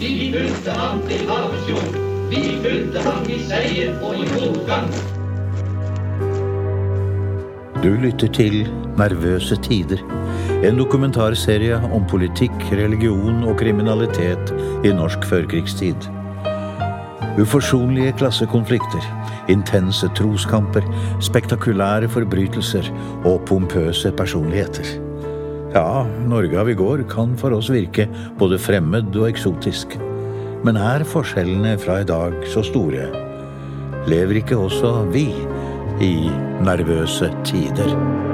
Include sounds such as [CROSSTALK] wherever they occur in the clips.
Vi fulgte ham til Havsfjord. Vi fulgte ham i seier og i motgang. Du lytter til Nervøse tider. En dokumentarserie om politikk, religion og kriminalitet i norsk førkrigstid. Uforsonlige klassekonflikter, intense troskamper, spektakulære forbrytelser og pompøse personligheter. Ja, Norge av i går kan for oss virke både fremmed og eksotisk. Men er forskjellene fra i dag så store? Lever ikke også vi i nervøse tider?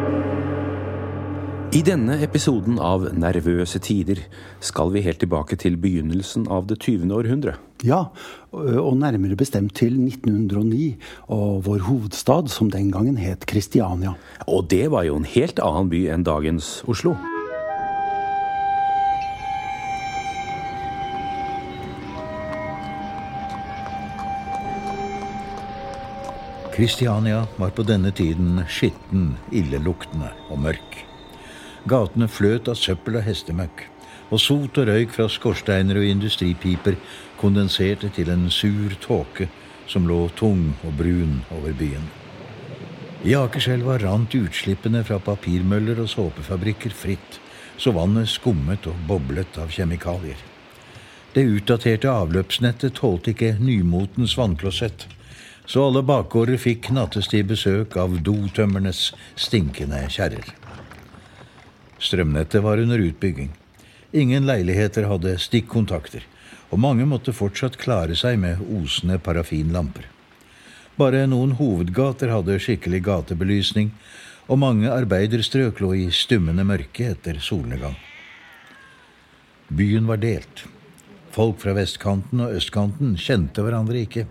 I denne episoden av Nervøse tider skal vi helt tilbake til begynnelsen av det 20. århundre. Ja, og nærmere bestemt til 1909, og vår hovedstad, som den gangen het Kristiania. Og det var jo en helt annen by enn dagens Oslo. Kristiania var på denne tiden skitten, illeluktende og mørk. Gatene fløt av søppel og hestemøkk, og sot og røyk fra skorsteiner og industripiper kondenserte til en sur tåke som lå tung og brun over byen. I Akerselva rant utslippene fra papirmøller og såpefabrikker fritt, så vannet skummet og boblet av kjemikalier. Det utdaterte avløpsnettet tålte ikke nymotens vannklosett, så alle bakgårder fikk nattestid besøk av dotømmernes stinkende kjerrer. Strømnettet var under utbygging. Ingen leiligheter hadde stikkontakter, og mange måtte fortsatt klare seg med osende parafinlamper. Bare noen hovedgater hadde skikkelig gatebelysning, og mange arbeiderstrøk lå i stummende mørke etter solnedgang. Byen var delt. Folk fra vestkanten og østkanten kjente hverandre ikke.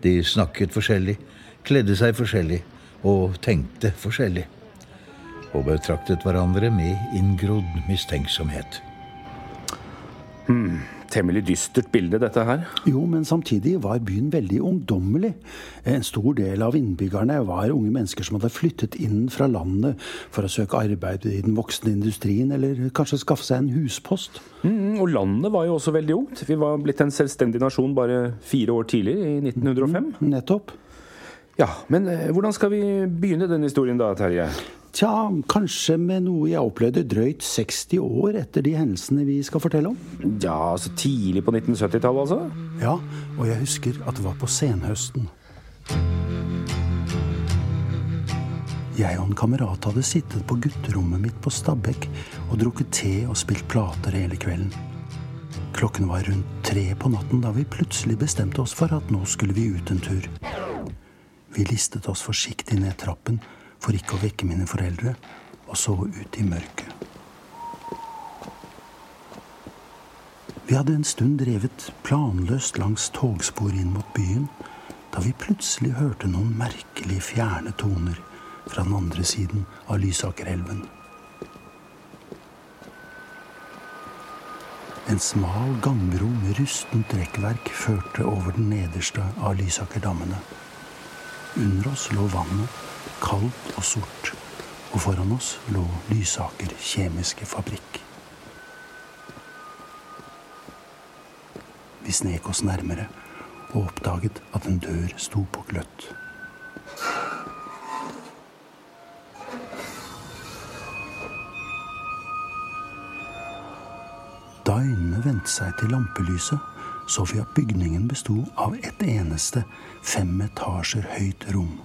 De snakket forskjellig, kledde seg forskjellig og tenkte forskjellig. Og betraktet hverandre med inngrodd mistenksomhet. Hmm, temmelig dystert bilde, dette her. Jo, men samtidig var byen veldig ungdommelig. En stor del av innbyggerne var unge mennesker som hadde flyttet inn fra landet for å søke arbeid i den voksne industrien, eller kanskje skaffe seg en huspost. Mm, og landet var jo også veldig ungt. Vi var blitt en selvstendig nasjon bare fire år tidligere, i 1905. Mm, nettopp. Ja, men eh, hvordan skal vi begynne den historien da, Terje? Tja, kanskje med noe jeg opplevde drøyt 60 år etter de hendelsene vi skal fortelle om. Ja, altså tidlig på 1970-tallet, altså? Ja, og jeg husker at det var på senhøsten. Jeg og en kamerat hadde sittet på gutterommet mitt på Stabekk og drukket te og spilt plater hele kvelden. Klokken var rundt tre på natten da vi plutselig bestemte oss for at nå skulle vi ut en tur. Vi listet oss forsiktig ned trappen for ikke å vekke mine foreldre, og så ut i mørket. Vi hadde en stund drevet planløst langs togsporet inn mot byen, da vi plutselig hørte noen merkelig fjerne toner fra den andre siden av Lysakerelven. En smal gangbro med rustent rekkverk førte over den nederste av Lysakerdammene. Under oss lå vannet, kaldt og sort, og foran oss lå Lysaker kjemiske fabrikk. Vi snek oss nærmere og oppdaget at en dør sto på gløtt. Da øynene vendte seg til lampelyset, så vi at bygningen besto av et eneste fem etasjer høyt rom.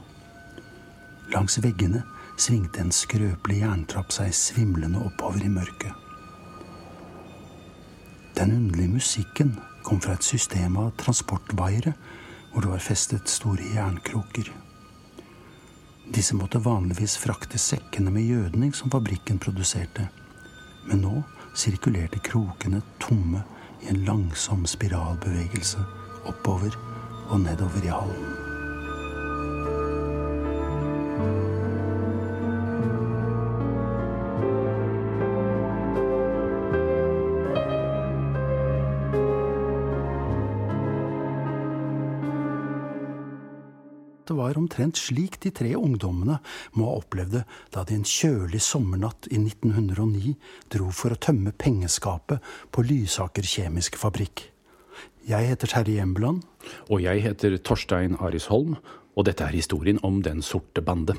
Langs veggene svingte en skrøpelig jerntrapp seg svimlende oppover i mørket. Den underlige musikken kom fra et system av transportvaiere hvor det var festet store jernkroker. Disse måtte vanligvis frakte sekkene med gjødning som fabrikken produserte, men nå sirkulerte krokene tomme i en langsom spiralbevegelse oppover og nedover i hallen. Omtrent slik de tre ungdommene må ha opplevd det da de en kjølig sommernatt i 1909 dro for å tømme pengeskapet på Lysaker kjemiske fabrikk. Jeg heter Terje Embeland. Og jeg heter Torstein Arisholm, og dette er historien om Den sorte bande.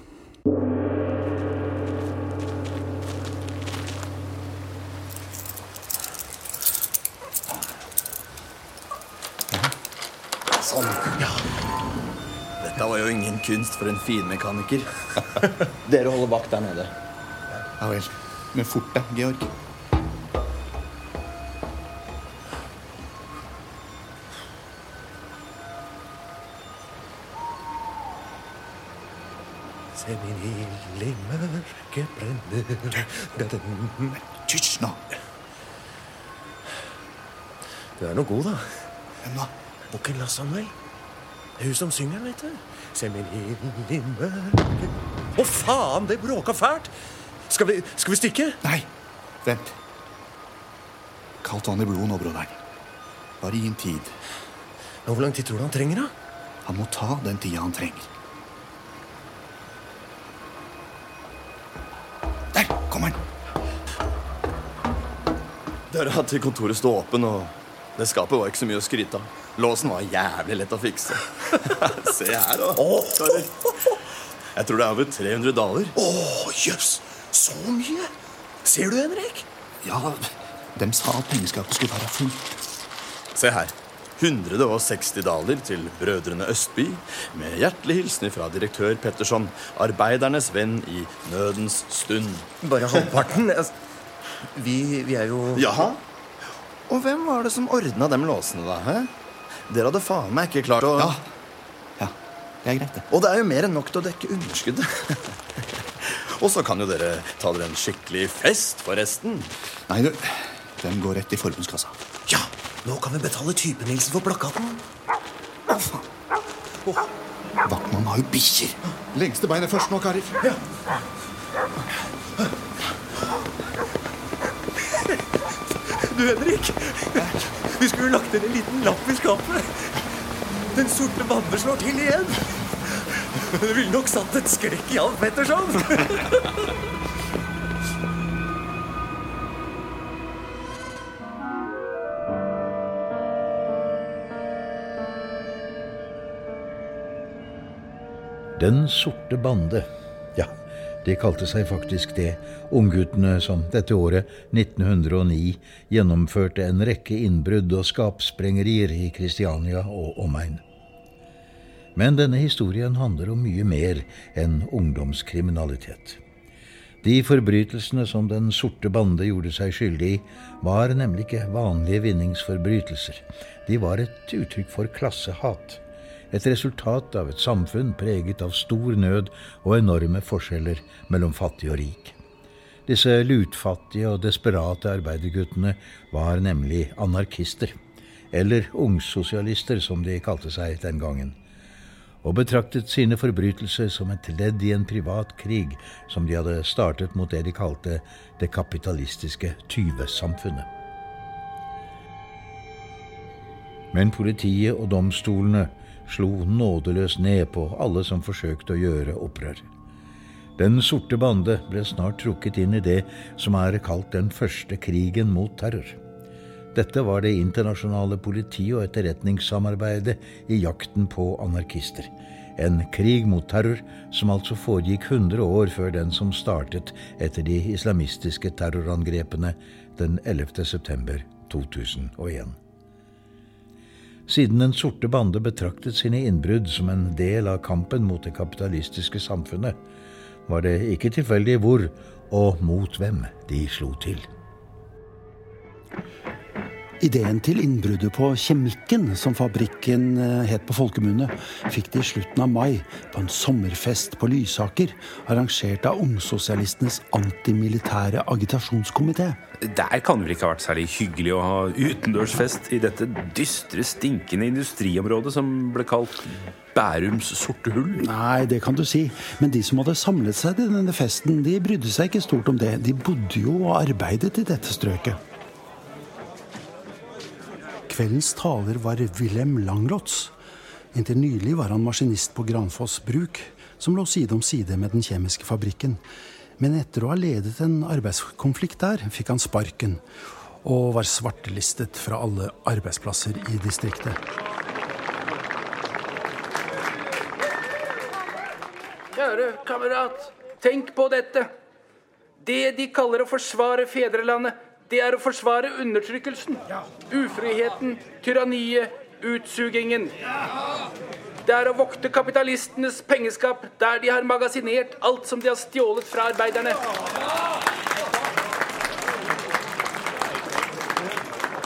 Sånn. Ja. Dette var jo ingen kunst for en finmekaniker. [LAUGHS] Dere holder vakt der nede. Ja vel. Men fort deg, Georg. Se min ild i mørket brenner Hysj nå. Du er nå god, da. Hvem da? Bukken Lassanuel. Det er hun som synger, vet du. Se min ild i mørket Å, faen! Det bråka fælt! Skal vi, skal vi stikke? Nei, vent. Kaldt vann i blodet nå, broderen. Bare gi ham tid. Men Hvor lang tid tror du han trenger, da? Han må ta den tida han trenger. Der kommer han! Døra til kontoret sto åpen, og det skapet var ikke så mye å skryte av. Låsen var jævlig lett å fikse. [LAUGHS] Se her, da. Jeg tror det er over 300 daler. Å, jøss! Så mye! Ser du, Henrik? Ja, dem sa at pengeskapet skulle være fullt. Se her. 160 daler til Brødrene Østby, med hjertelig hilsen fra direktør Petterson, arbeidernes venn i nødens stund. Bare halvparten? Vi, vi er jo Jaha? Og hvem var det som ordna dem låsene, da? Hæ? Dere hadde faen meg ikke klart å Ja. ja. Det er greit, det. Og det er jo mer enn nok til å dekke underskuddet. [LAUGHS] Og så kan jo dere ta dere en skikkelig fest, forresten. Nei, du. Den går rett i forbundskassa. Ja! Nå kan vi betale typenilsen for plakaten. Å, faen. Vaktmannen har jo bikkjer. Lengste beinet først nå, karer. Ja. Du, Henrik! Vi skulle lagt inn en liten lapp i skapet. Den sorte bande slår til igjen. Det ville nok satt et skrekk i Alf Petterson. Den sorte bande. De kalte seg faktisk det, ungguttene som dette året, 1909, gjennomførte en rekke innbrudd og skapsprengerier i Kristiania og omegn. Men denne historien handler om mye mer enn ungdomskriminalitet. De forbrytelsene som Den sorte bande gjorde seg skyldig i, var nemlig ikke vanlige vinningsforbrytelser. De var et uttrykk for klassehat. Et resultat av et samfunn preget av stor nød og enorme forskjeller mellom fattig og rik. Disse lutfattige og desperate arbeiderguttene var nemlig anarkister. Eller ungsosialister, som de kalte seg den gangen og betraktet sine forbrytelser som et ledd i en privat krig som de hadde startet mot det de kalte det kapitalistiske tyvesamfunnet. Men politiet og domstolene slo nådeløst ned på alle som forsøkte å gjøre opprør. Den sorte bande ble snart trukket inn i det som er kalt den første krigen mot terror. Dette var det internasjonale politi- og etterretningssamarbeidet i jakten på anarkister. En krig mot terror som altså foregikk 100 år før den som startet etter de islamistiske terrorangrepene den 11. september 2001. Siden Den sorte bande betraktet sine innbrudd som en del av kampen mot det kapitalistiske samfunnet, var det ikke tilfeldig hvor og mot hvem de slo til. Ideen til innbruddet på Kjemikken, som fabrikken eh, het på folkemunne, fikk de i slutten av mai på en sommerfest på Lysaker, arrangert av Ungsosialistenes antimilitære agitasjonskomité. Der kan det vel ikke ha vært særlig hyggelig å ha utendørsfest i dette dystre, stinkende industriområdet som ble kalt Bærums sorte hull? Nei, det kan du si. Men de som hadde samlet seg til denne festen, de brydde seg ikke stort om det. De bodde jo og arbeidet i dette strøket. Kveldens taler var Wilhelm Langlotz. Inntil nylig var han maskinist på Granfoss bruk, som lå side om side med den kjemiske fabrikken. Men etter å ha ledet en arbeidskonflikt der, fikk han sparken. Og var svartelistet fra alle arbeidsplasser i distriktet. Kjære kamerat, tenk på dette. Det de kaller å forsvare fedrelandet, det er å forsvare undertrykkelsen. Ufriheten, tyranniet, utsugingen. Det er å vokte kapitalistenes pengeskap der de har magasinert alt som de har stjålet fra arbeiderne.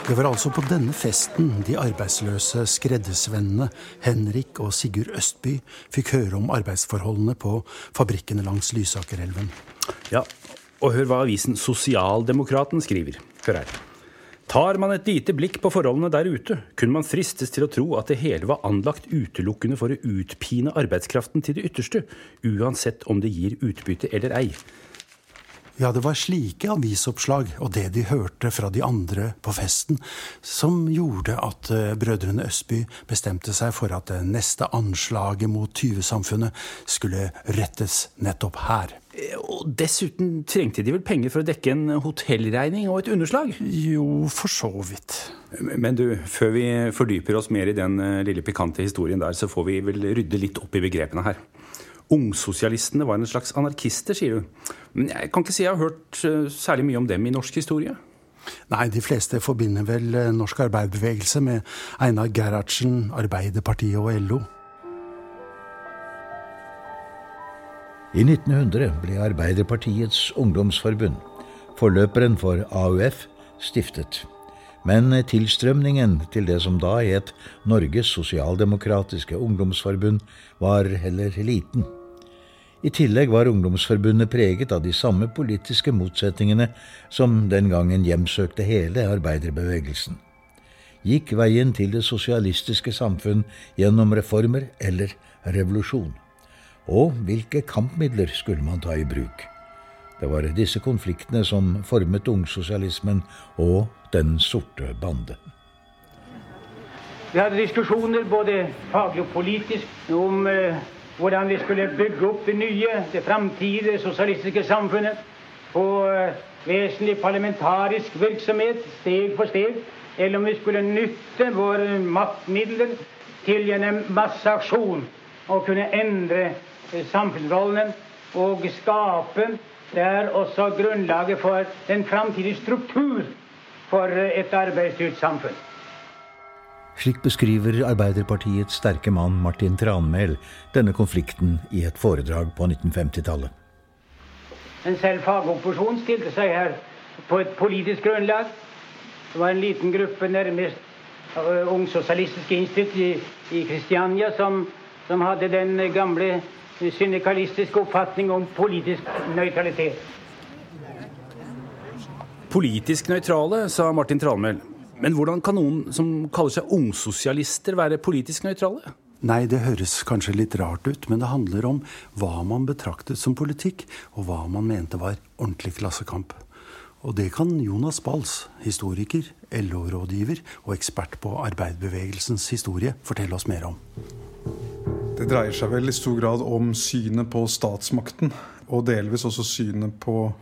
Det var altså på denne festen de arbeidsløse skreddersvennene Henrik og Sigurd Østby fikk høre om arbeidsforholdene på fabrikkene langs Lysakerelven. Ja, og hør hva avisen Sosialdemokraten skriver. Hør her. Tar man et lite blikk på forholdene der ute, kunne man fristes til å tro at det hele var anlagt utelukkende for å utpine arbeidskraften til det ytterste, uansett om det gir utbytte eller ei. Ja, det var slike avisoppslag og det de hørte fra de andre på festen, som gjorde at eh, brødrene Østby bestemte seg for at det neste anslaget mot tyvesamfunnet skulle rettes nettopp her. Eh, Og dessuten trengte de vel penger for å dekke en hotellregning og et underslag? Jo, for så vidt. Men du, før vi fordyper oss mer i den eh, lille pikante historien der, så får vi vel rydde litt opp i begrepene her. Ungsosialistene var en slags anarkister, sier du. Men jeg kan ikke si jeg har hørt eh, særlig mye om dem i norsk historie. Nei, de fleste forbinder vel eh, norsk arbeiderbevegelse med Einar Gerhardsen, Arbeiderpartiet og LO. I 1900 ble Arbeiderpartiets ungdomsforbund, forløperen for AUF, stiftet. Men tilstrømningen til det som da het Norges sosialdemokratiske ungdomsforbund, var heller liten. I tillegg var ungdomsforbundet preget av de samme politiske motsetningene som den gangen hjemsøkte hele arbeiderbevegelsen. Gikk veien til det sosialistiske samfunn gjennom reformer eller revolusjon? Og hvilke kampmidler skulle man ta i bruk? Det var disse konfliktene som formet ungsosialismen og Den sorte bande. Vi hadde diskusjoner både faglig og politisk om eh, hvordan vi skulle bygge opp det nye, det framtidige sosialistiske samfunnet. På eh, vesentlig parlamentarisk virksomhet, steg for steg, eller om vi skulle nytte våre maktmidler til gjennom masseaksjon å kunne endre eh, samfunnsrollene og skape der også grunnlaget for den framtidige struktur for eh, et arbeidsstyrt samfunn. Slik beskriver Arbeiderpartiets sterke mann Martin Tranmæl denne konflikten i et foredrag på 1950-tallet. Men selv fagopposisjonen stilte seg her på et politisk grunnlag. Det var en liten gruppe nærmest ung Ungsosialistisk institutt i, i Kristiania som, som hadde den gamle syndikalistiske oppfatning om politisk nøytralitet. Politisk nøytrale, sa Martin Tranmæl. Men hvordan kan noen som kaller seg ungsosialister, være politisk nøytrale? Nei, det høres kanskje litt rart ut, men det handler om hva man betraktet som politikk, og hva man mente var ordentlig klassekamp. Og det kan Jonas Bals, historiker, LO-rådgiver og ekspert på arbeiderbevegelsens historie, fortelle oss mer om. Det dreier seg vel i stor grad om synet på statsmakten, og delvis også synet på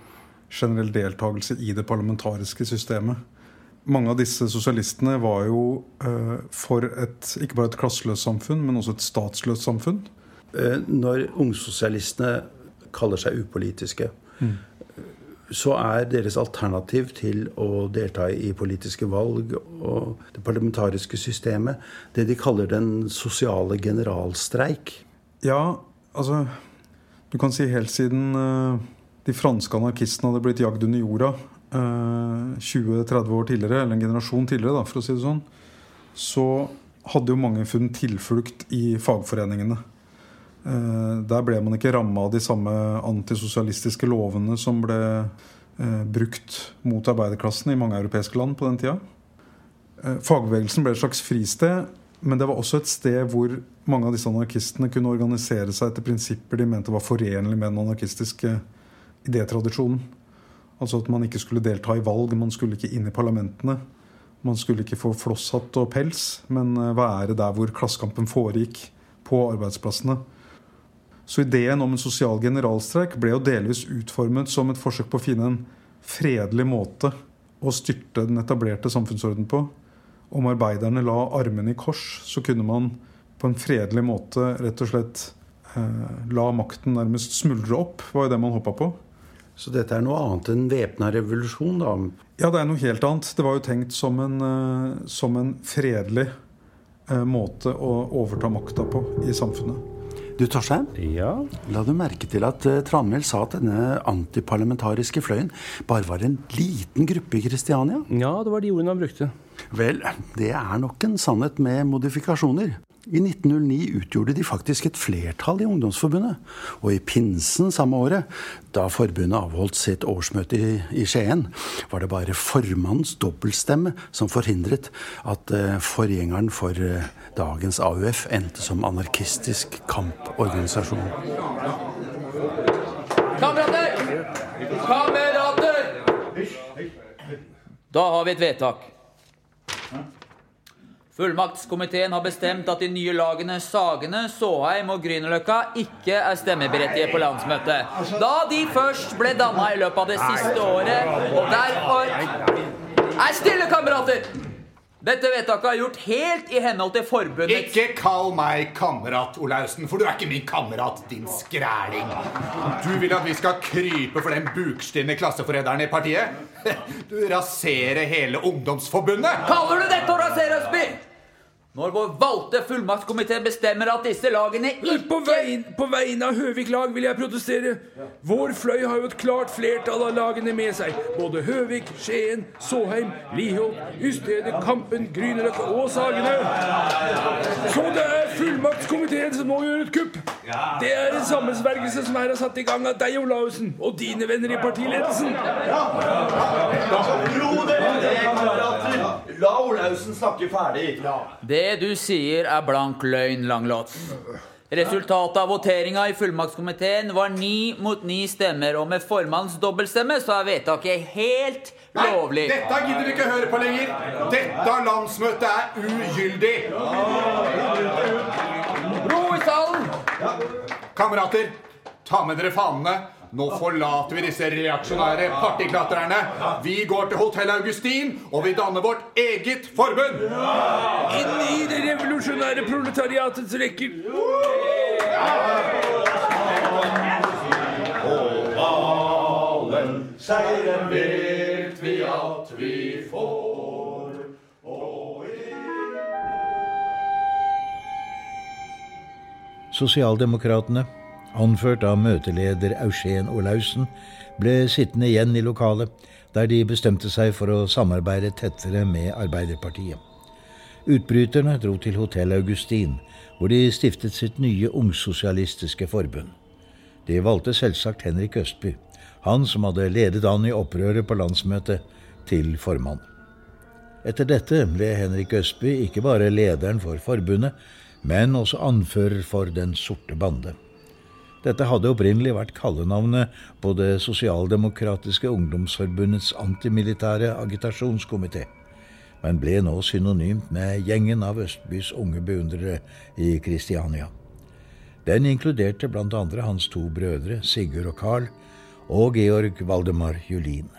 generell deltakelse i det parlamentariske systemet. Mange av disse sosialistene var jo eh, for et, ikke bare et klasseløst samfunn, men også et statsløst samfunn. Eh, Når ungsosialistene kaller seg upolitiske, så er deres alternativ til å delta i politiske valg og det parlamentariske systemet det de kaller den sosiale generalstreik. Ja, altså Du kan si helt siden eh, de franske anarkistene hadde blitt jagd under jorda eh, 20-30 år tidligere, eller en generasjon tidligere, da, for å si det sånn, så hadde jo mange funnet tilflukt i fagforeningene. Eh, Der ble man ikke ramma av de samme antisosialistiske lovene som ble eh, brukt mot arbeiderklassen i mange europeiske land på den tida. Eh, Fagbevegelsen ble et slags fristed, men det var også et sted hvor mange av disse anarkistene kunne organisere seg etter prinsipper de mente var forenlig med den anarkistiske idétradisjonen. Altså at man ikke skulle delta i valg, man skulle ikke inn i parlamentene. Man skulle ikke få flosshatt og pels, men være der hvor klassekampen foregikk, på arbeidsplassene. Så ideen om en sosial generalstreik ble jo delvis utformet som et forsøk på å finne en fredelig måte å styrte den etablerte samfunnsorden på. Om arbeiderne la armene i kors, så kunne man på en fredelig måte rett og slett eh, la makten nærmest smuldre opp, var jo det man håpa på. Så dette er noe annet enn væpna revolusjon, da? Ja, det er noe helt annet. Det var jo tenkt som en, eh, som en fredelig eh, måte å overta makta på i samfunnet. Du, Torstein? Ja? La du merke til at uh, Tranmæl sa at denne antiparlamentariske fløyen bare var en liten gruppe i Kristiania? Ja, det var de ordene han brukte. Vel, det er nok en sannhet med modifikasjoner. I 1909 utgjorde de faktisk et flertall i Ungdomsforbundet. Og i pinsen samme året, da forbundet avholdt sitt årsmøte i, i Skien, var det bare formannens dobbeltstemme som forhindret at uh, forgjengeren for uh, dagens AUF endte som anarkistisk kamporganisasjon. Kamerater! Kamerater! Da har vi et vedtak. Fullmaktskomiteen har bestemt at de nye lagene Sagene, Såheim og Grünerløkka ikke er stemmeberettiget på landsmøtet. Da de først ble danna i løpet av det siste året, og derfor Er stille, kamerater! Dette vedtaket er gjort helt i henhold til forbundets Ikke kall meg kamerat, Olaussen, for du er ikke min kamerat, din skræling. Du vil at vi skal krype for den bukstinne klasseforræderen i partiet? [LAUGHS] Du raserer hele ungdomsforbundet! Kaller du dette å rasere Østby? Når vår valgte fullmaktskomité bestemmer at disse lagene ikke På, vegne, på vegne av Høvik lag vil jeg protestere. Vår fløy har jo et klart flertall av lagene med seg. Både Høvik, Skien, Såheim, Liholt, Ystede, Kampen, Grünerløkka og Sagene. Så det er fullmaktskomiteen som nå gjør et kupp. Det er en sammensvergelse som her er satt i gang av deg, Olaussen, og dine venner i partiledelsen. Ro dere ned, kamerater. La Olaussen snakke ferdig. Det du sier, er blank løgn, Langlots. Resultatet av voteringa i fullmaktskomiteen var ni mot ni stemmer, og med formannens dobbeltstemme så er vedtaket helt lovlig. Nei, Dette gidder vi ikke høre på lenger. Dette landsmøtet er ugyldig. Ro i salen! Kamerater, ta med dere fanene. Nå forlater vi disse reaksjonære partiklatrerne. Vi går til Hotell Augustin, og vi danner vårt eget forbund. Inn i det revolusjonære proletariatets rekker. Ovalen, seieren vet vi at vi får. Og Sosialdemokratene, anført av møteleder Eugen Olaussen, ble sittende igjen i lokalet, der de bestemte seg for å samarbeide tettere med Arbeiderpartiet. Utbryterne dro til Hotell Augustin, hvor de stiftet sitt nye ungsosialistiske forbund. De valgte selvsagt Henrik Østby, han som hadde ledet an i opprøret på landsmøtet, til formann. Etter dette ble Henrik Østby ikke bare lederen for forbundet, men også anfører for Den sorte bande. Dette hadde opprinnelig vært kallenavnet på Det sosialdemokratiske ungdomsforbundets antimilitære agitasjonskomité, men ble nå synonymt med gjengen av Østbys unge beundrere i Kristiania. Den inkluderte andre hans to brødre, Sigurd og Carl, og Georg Valdemar Julin.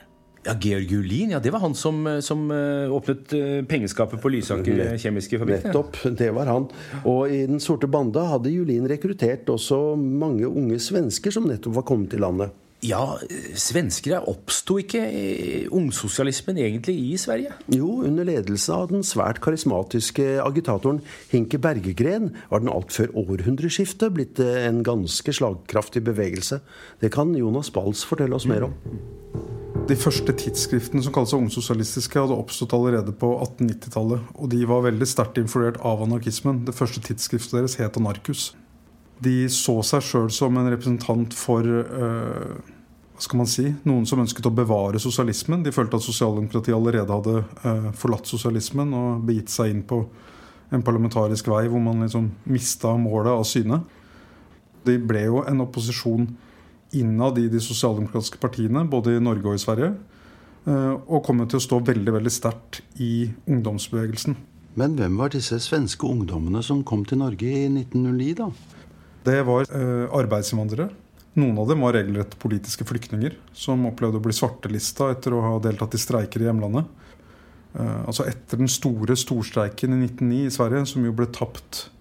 Ja, Georg Julin, ja, det var han som, som eh, åpnet eh, pengeskapet på Lysaker kjemiske fabrikk. Nettopp, det var han. Og i Den sorte banda hadde Julin rekruttert også mange unge svensker som nettopp var kommet til landet. Ja, svensker oppsto ikke eh, ungsosialismen egentlig i Sverige? Jo, under ledelse av den svært karismatiske agitatoren Hinke Bergegren var den alt før århundreskiftet blitt en ganske slagkraftig bevegelse. Det kan Jonas Bals fortelle oss mer om. De første tidsskriftene som kalles ungsosialistiske, hadde oppstått allerede på 1890-tallet. Og de var veldig sterkt influert av anarkismen. Det første tidsskriftet deres het Anarkus. De så seg sjøl som en representant for øh, hva skal man si, noen som ønsket å bevare sosialismen. De følte at sosialdemokratiet allerede hadde øh, forlatt sosialismen og begitt seg inn på en parlamentarisk vei hvor man liksom mista målet av syne. De ble jo en opposisjon innad i de sosialdemokratiske partiene, både i Norge og i Sverige. Og kommer til å stå veldig veldig sterkt i ungdomsbevegelsen. Men hvem var disse svenske ungdommene som kom til Norge i 1909, da? Det var eh, arbeidsinnvandrere. Noen av dem var regelrett politiske flyktninger som opplevde å bli svartelista etter å ha deltatt i streiker i hjemlandet. Eh, altså Etter den store storstreiken i 1909 i Sverige, som jo ble tapt eh,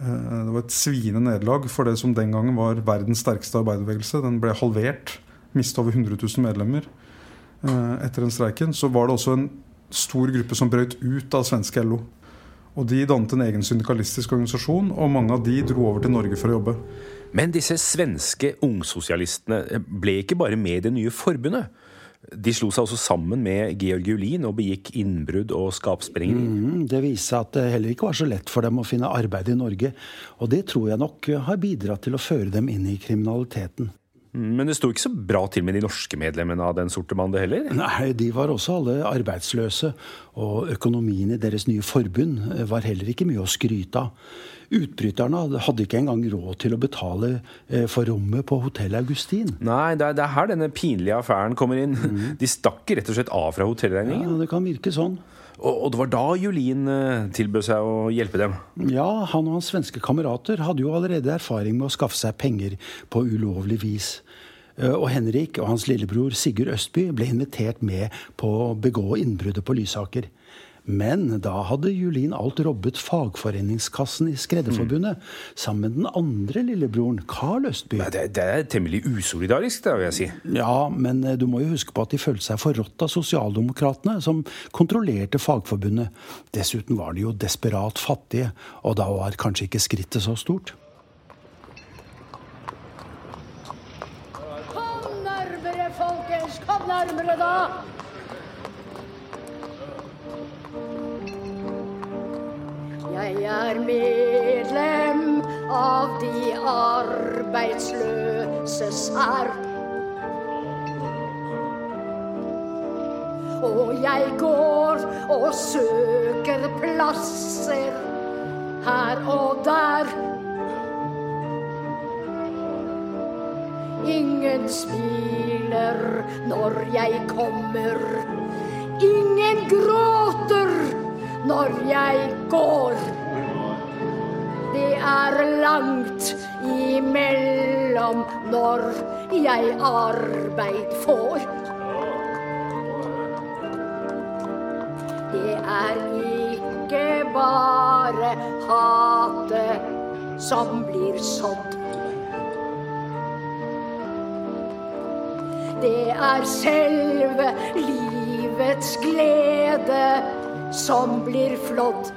Det var et sviende nederlag for det som den gangen var verdens sterkeste arbeiderbevegelse. Den ble halvert. Mistet over 100 000 medlemmer eh, etter den streiken. Så var det også en stor gruppe som brøt ut av svenske LO. Og De dannet en egen syndikalistisk organisasjon, og mange av de dro over til Norge for å jobbe. Men disse svenske ungsosialistene ble ikke bare med i det nye forbundet. De slo seg også sammen med Georg Julin og begikk innbrudd og skapsprengeri. Mm, det viser at det heller ikke var så lett for dem å finne arbeid i Norge. Og det tror jeg nok har bidratt til å føre dem inn i kriminaliteten. Men det sto ikke så bra til med de norske medlemmene av Den sorte bande heller? Nei, de var også alle arbeidsløse. Og økonomien i deres nye forbund var heller ikke mye å skryte av. Utbryterne hadde ikke engang råd til å betale eh, for rommet på Hotell Augustin. Nei, det er, det er her denne pinlige affæren kommer inn. Mm. [LAUGHS] De stakk rett og slett av fra hotellregningen. Ja, det kan virke sånn. Og, det var da Julin eh, tilbød seg å hjelpe dem? Ja, han og hans svenske kamerater hadde jo allerede erfaring med å skaffe seg penger på ulovlig vis. Eh, og Henrik og hans lillebror Sigurd Østby ble invitert med på å begå innbruddet på Lysaker. Men da hadde Julin alt robbet fagforeningskassen i Skredderforbundet mm. sammen med den andre lillebroren, Carl Østby. Det, det, er temmelig usolidarisk, det vil jeg si. Ja, men eh, du må jo huske på at de følte seg forrådt av sosialdemokratene, som kontrollerte Fagforbundet. Dessuten var de jo desperat fattige, og da var kanskje ikke skrittet så stort. Kom nærmere, folkens! Kom nærmere, da! Jeg er medlem av de arbeidsløses her Og jeg går og søker plasser her og der. Ingen smiler når jeg kommer. Ingen gråter når jeg går. Det er langt imellom når jeg arbeid får. Det er ikke bare hatet som blir sådd. Det er selve livets glede som blir flådd.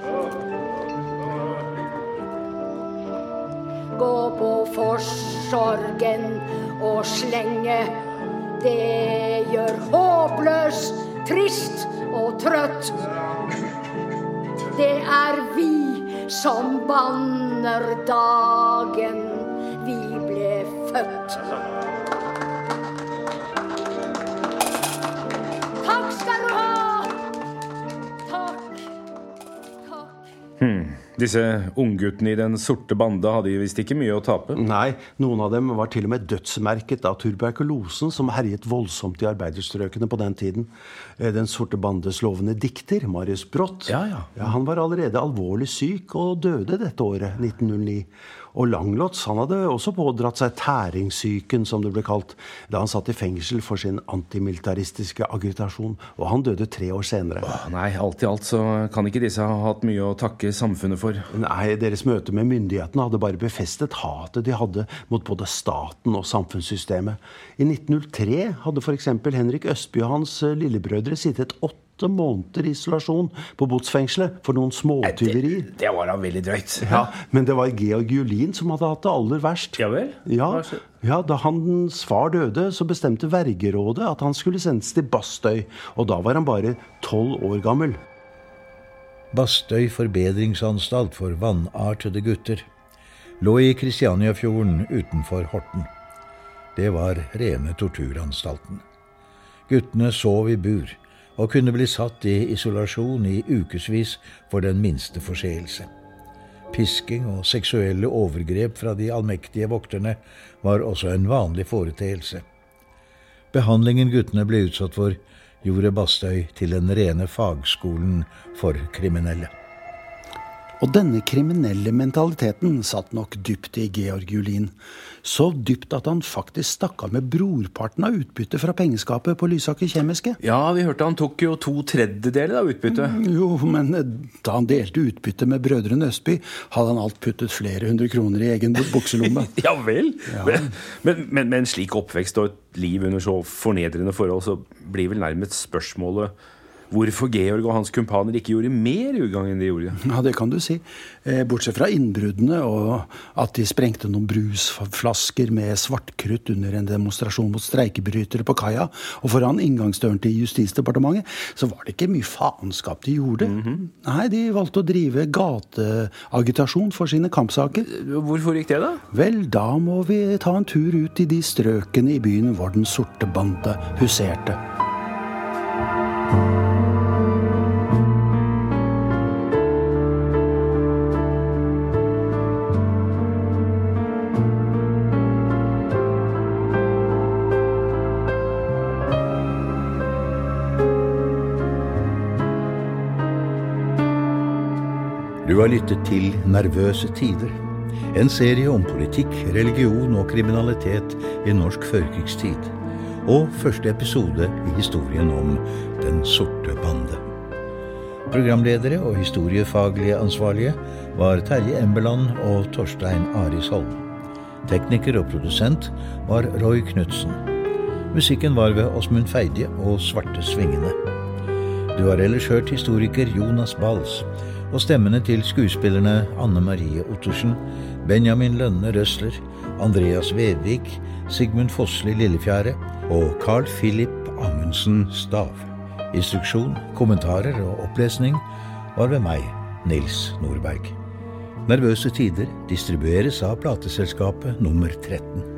Gå på forsorgen og slenge. Det gjør håpløs, trist og trøtt. Det er vi som banner dagen vi ble født. Disse ungguttene i Den sorte bande hadde visst ikke mye å tape? Nei, noen av dem var til og med dødsmerket av tuberkulosen som herjet voldsomt i arbeiderstrøkene på den tiden. Eh, den sorte bandes lovende dikter, Marius Brott, ja, ja. Ja, han var allerede alvorlig syk og døde dette året, 1909. Og Langlots han hadde også pådratt seg tæringssyken, som det ble kalt, da han satt i fengsel for sin antimilitaristiske agitasjon. Og han døde tre år senere. Åh, nei, alt i alt så kan ikke disse ha hatt mye å takke samfunnet for. Nei, deres møte med myndighetene hadde bare befestet hatet de hadde mot både staten og samfunnssystemet. I 1903 hadde f.eks. Henrik Østby og hans lillebrødre sittet åtte åtte måneder isolasjon på botsfengselet for noen småtyverier. Det, det, var da veldig drøyt. Ja, Men det var Georg Julin som hadde hatt det aller verst. Ja vel? Ja, ja, Da hans far døde, så bestemte vergerådet at han skulle sendes til Bastøy. Og da var han bare tolv år gammel. Bastøy forbedringsanstalt for vannartede gutter lå i Kristianiafjorden utenfor Horten. Det var rene torturanstalten. Guttene sov i bur og kunne bli satt i isolasjon i ukevis for den minste forseelse. Pisking og seksuelle overgrep fra de allmektige vokterne var også en vanlig foreteelse. Behandlingen guttene ble utsatt for, gjorde Bastøy til den rene fagskolen for kriminelle. Og denne kriminelle mentaliteten satt nok dypt i Georg Julin. Så dypt at han faktisk stakk av med brorparten av utbyttet fra pengeskapet på Lysaker Kjemiske. Ja, vi hørte han tok jo to tredjedeler av utbyttet. Mm, jo, men eh, da han delte utbyttet med brødrene Østby, hadde han alt puttet flere hundre kroner i egen bukselomme. [LAUGHS] ja vel? Ja. Men, men, men med en slik oppvekst og et liv under så fornedrende forhold, så blir vel nærmest spørsmålet hvorfor Georg og hans kumpaner ikke gjorde mer ugagn enn de gjorde. Ja, det kan du si. Eh, bortsett fra innbruddene og at de sprengte noen brusflasker med svartkrutt under en demonstrasjon mot streikebrytere på kaia og foran inngangsdøren til Justisdepartementet, så var det ikke mye faenskap de gjorde. Mm -hmm. Nei, de valgte å drive gateagitasjon for sine kampsaker. Hvorfor gikk det, da? Vel, da må vi ta en tur ut i de strøkene i byen hvor Den sorte bande huserte. Har lyttet til Nervøse tider. En serie om politikk, religion og kriminalitet i norsk førkrigstid. Og første episode i historien om Den sorte bande. Programledere og historiefaglige ansvarlige var Terje Embeland og Torstein Arisholm. Tekniker og produsent var Roy Knutsen. Musikken var ved Åsmund Feidje og Svarte Svingene. Du har ellers hørt historiker Jonas Bals og stemmene til skuespillerne Anne Marie Ottersen, Benjamin Lønne Røsler, Andreas Vedvik, Sigmund Fossli Lillefjære og Carl Philip Amundsen Stav. Instruksjon, kommentarer og opplesning var ved meg, Nils Nordberg. Nervøse tider distribueres av plateselskapet nummer 13.